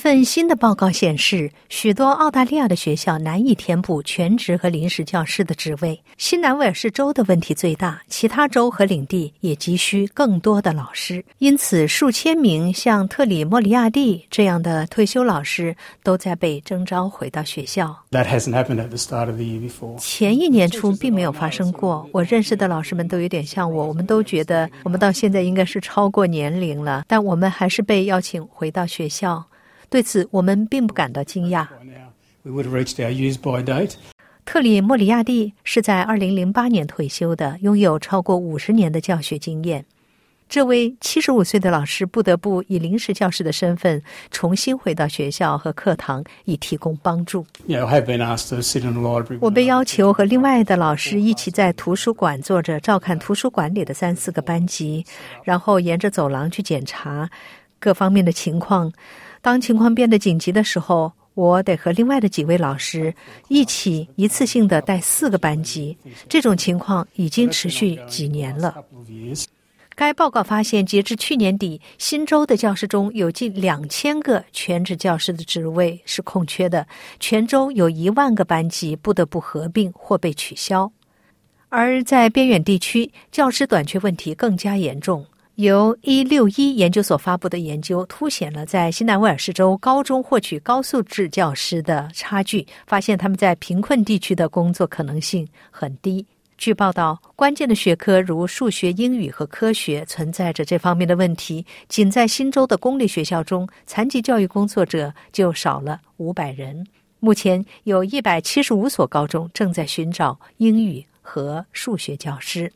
份新的报告显示，许多澳大利亚的学校难以填补全职和临时教师的职位。新南威尔士州的问题最大，其他州和领地也急需更多的老师。因此，数千名像特里莫里亚蒂这样的退休老师都在被征召回到学校。That hasn't happened at the start of the year before. 前一年初并没有发生过。我认识的老师们都有点像我，我们都觉得我们到现在应该是超过年龄了，但我们还是被邀请回到学校。对此，我们并不感到惊讶。特里莫里亚蒂是在2008年退休的，拥有超过50年的教学经验。这位75岁的老师不得不以临时教师的身份重新回到学校和课堂，以提供帮助。我被要求和另外的老师一起在图书馆坐着，照看图书馆里的三四个班级，然后沿着走廊去检查各方面的情况。当情况变得紧急的时候，我得和另外的几位老师一起一次性的带四个班级。这种情况已经持续几年了。该报告发现，截至去年底，新州的教师中有近两千个全职教师的职位是空缺的，全州有一万个班级不得不合并或被取消。而在边远地区，教师短缺问题更加严重。由一六一研究所发布的研究凸显了在新南威尔士州高中获取高素质教师的差距，发现他们在贫困地区的工作可能性很低。据报道，关键的学科如数学、英语和科学存在着这方面的问题。仅在新州的公立学校中，残疾教育工作者就少了五百人。目前有一百七十五所高中正在寻找英语和数学教师。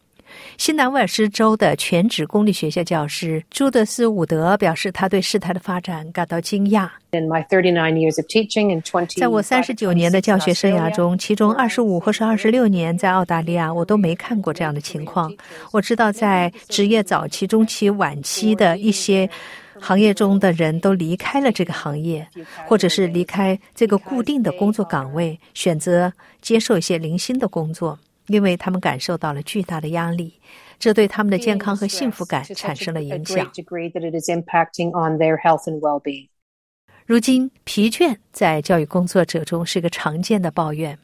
新南威尔士州的全职公立学校教师朱德斯·伍德表示，他对事态的发展感到惊讶。In my 39 years of teaching and 20在我三十九年的教学生涯中，其中二十五或是二十六年在澳大利亚，我都没看过这样的情况。我知道，在职业早期、中期、晚期的一些行业中的人都离开了这个行业，或者是离开这个固定的工作岗位，选择接受一些零星的工作，因为他们感受到了巨大的压力，这对他们的健康和幸福感产生了影响.如今，疲倦在教育工作者中是个常见的抱怨。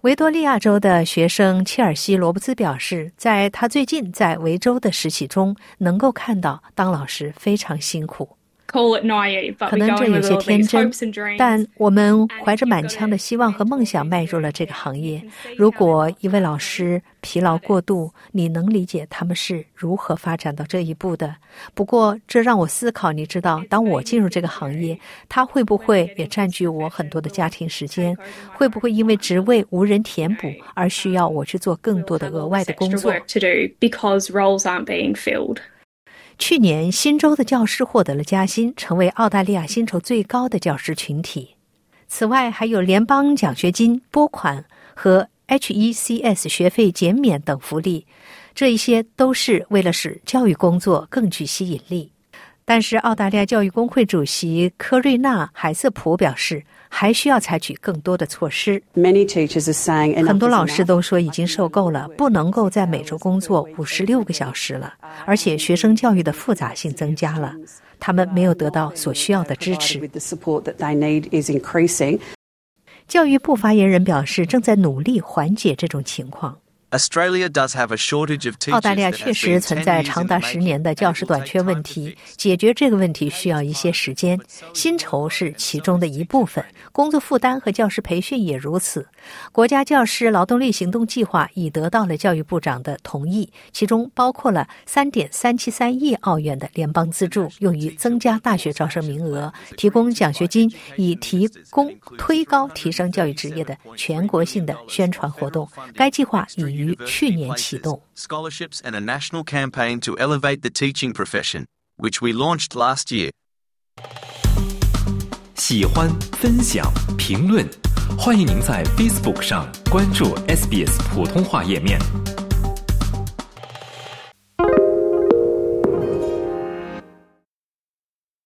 维多利亚州的学生切尔西·罗伯兹表示，在他最近在维州的实习中，能够看到当老师非常辛苦。可能这有些天真但我们怀着满腔的希望和梦想迈入了这个行业。如果一位老师疲劳过度，你能理解他们是如何发展到这一步的。不过，这让我思考，你知道，当我进入这个行业，他会不会也占据我很多的家庭时间？会不会因为职位无人填补而需要我去做更多的额外的工作？去年，新州的教师获得了加薪，成为澳大利亚薪酬最高的教师群体。此外，还有联邦奖学金拨款和 HECS 学费减免等福利，这一些都是为了使教育工作更具吸引力。但是，澳大利亚教育工会主席科瑞纳·海瑟普表示，还需要采取更多的措施。很多老师都说已经受够了，不能够在每周工作五十六个小时了，而且学生教育的复杂性增加了，他们没有得到所需要的支持。教育部发言人表示，正在努力缓解这种情况。Australia does have a shortage of teachers 澳大利亚确实存在长达十年的教师短缺问题解决这个问题需要一些时间。薪酬是其中的一部分，工作负担和教师培训也如此。国家教师劳动力行动计划已得到了教育部长的同意，其中包括了三点三七三亿澳元的联邦资助，用于增加大学招生名额，提供奖学金，以提供推高提升教育职业的全国性的宣传活动。该计划已于去年启动。scholarships and a national campaign to elevate the teaching profession, which we launched last year. 喜欢、分享、评论，欢迎您在 Facebook 上关注 SBS 普通话页面。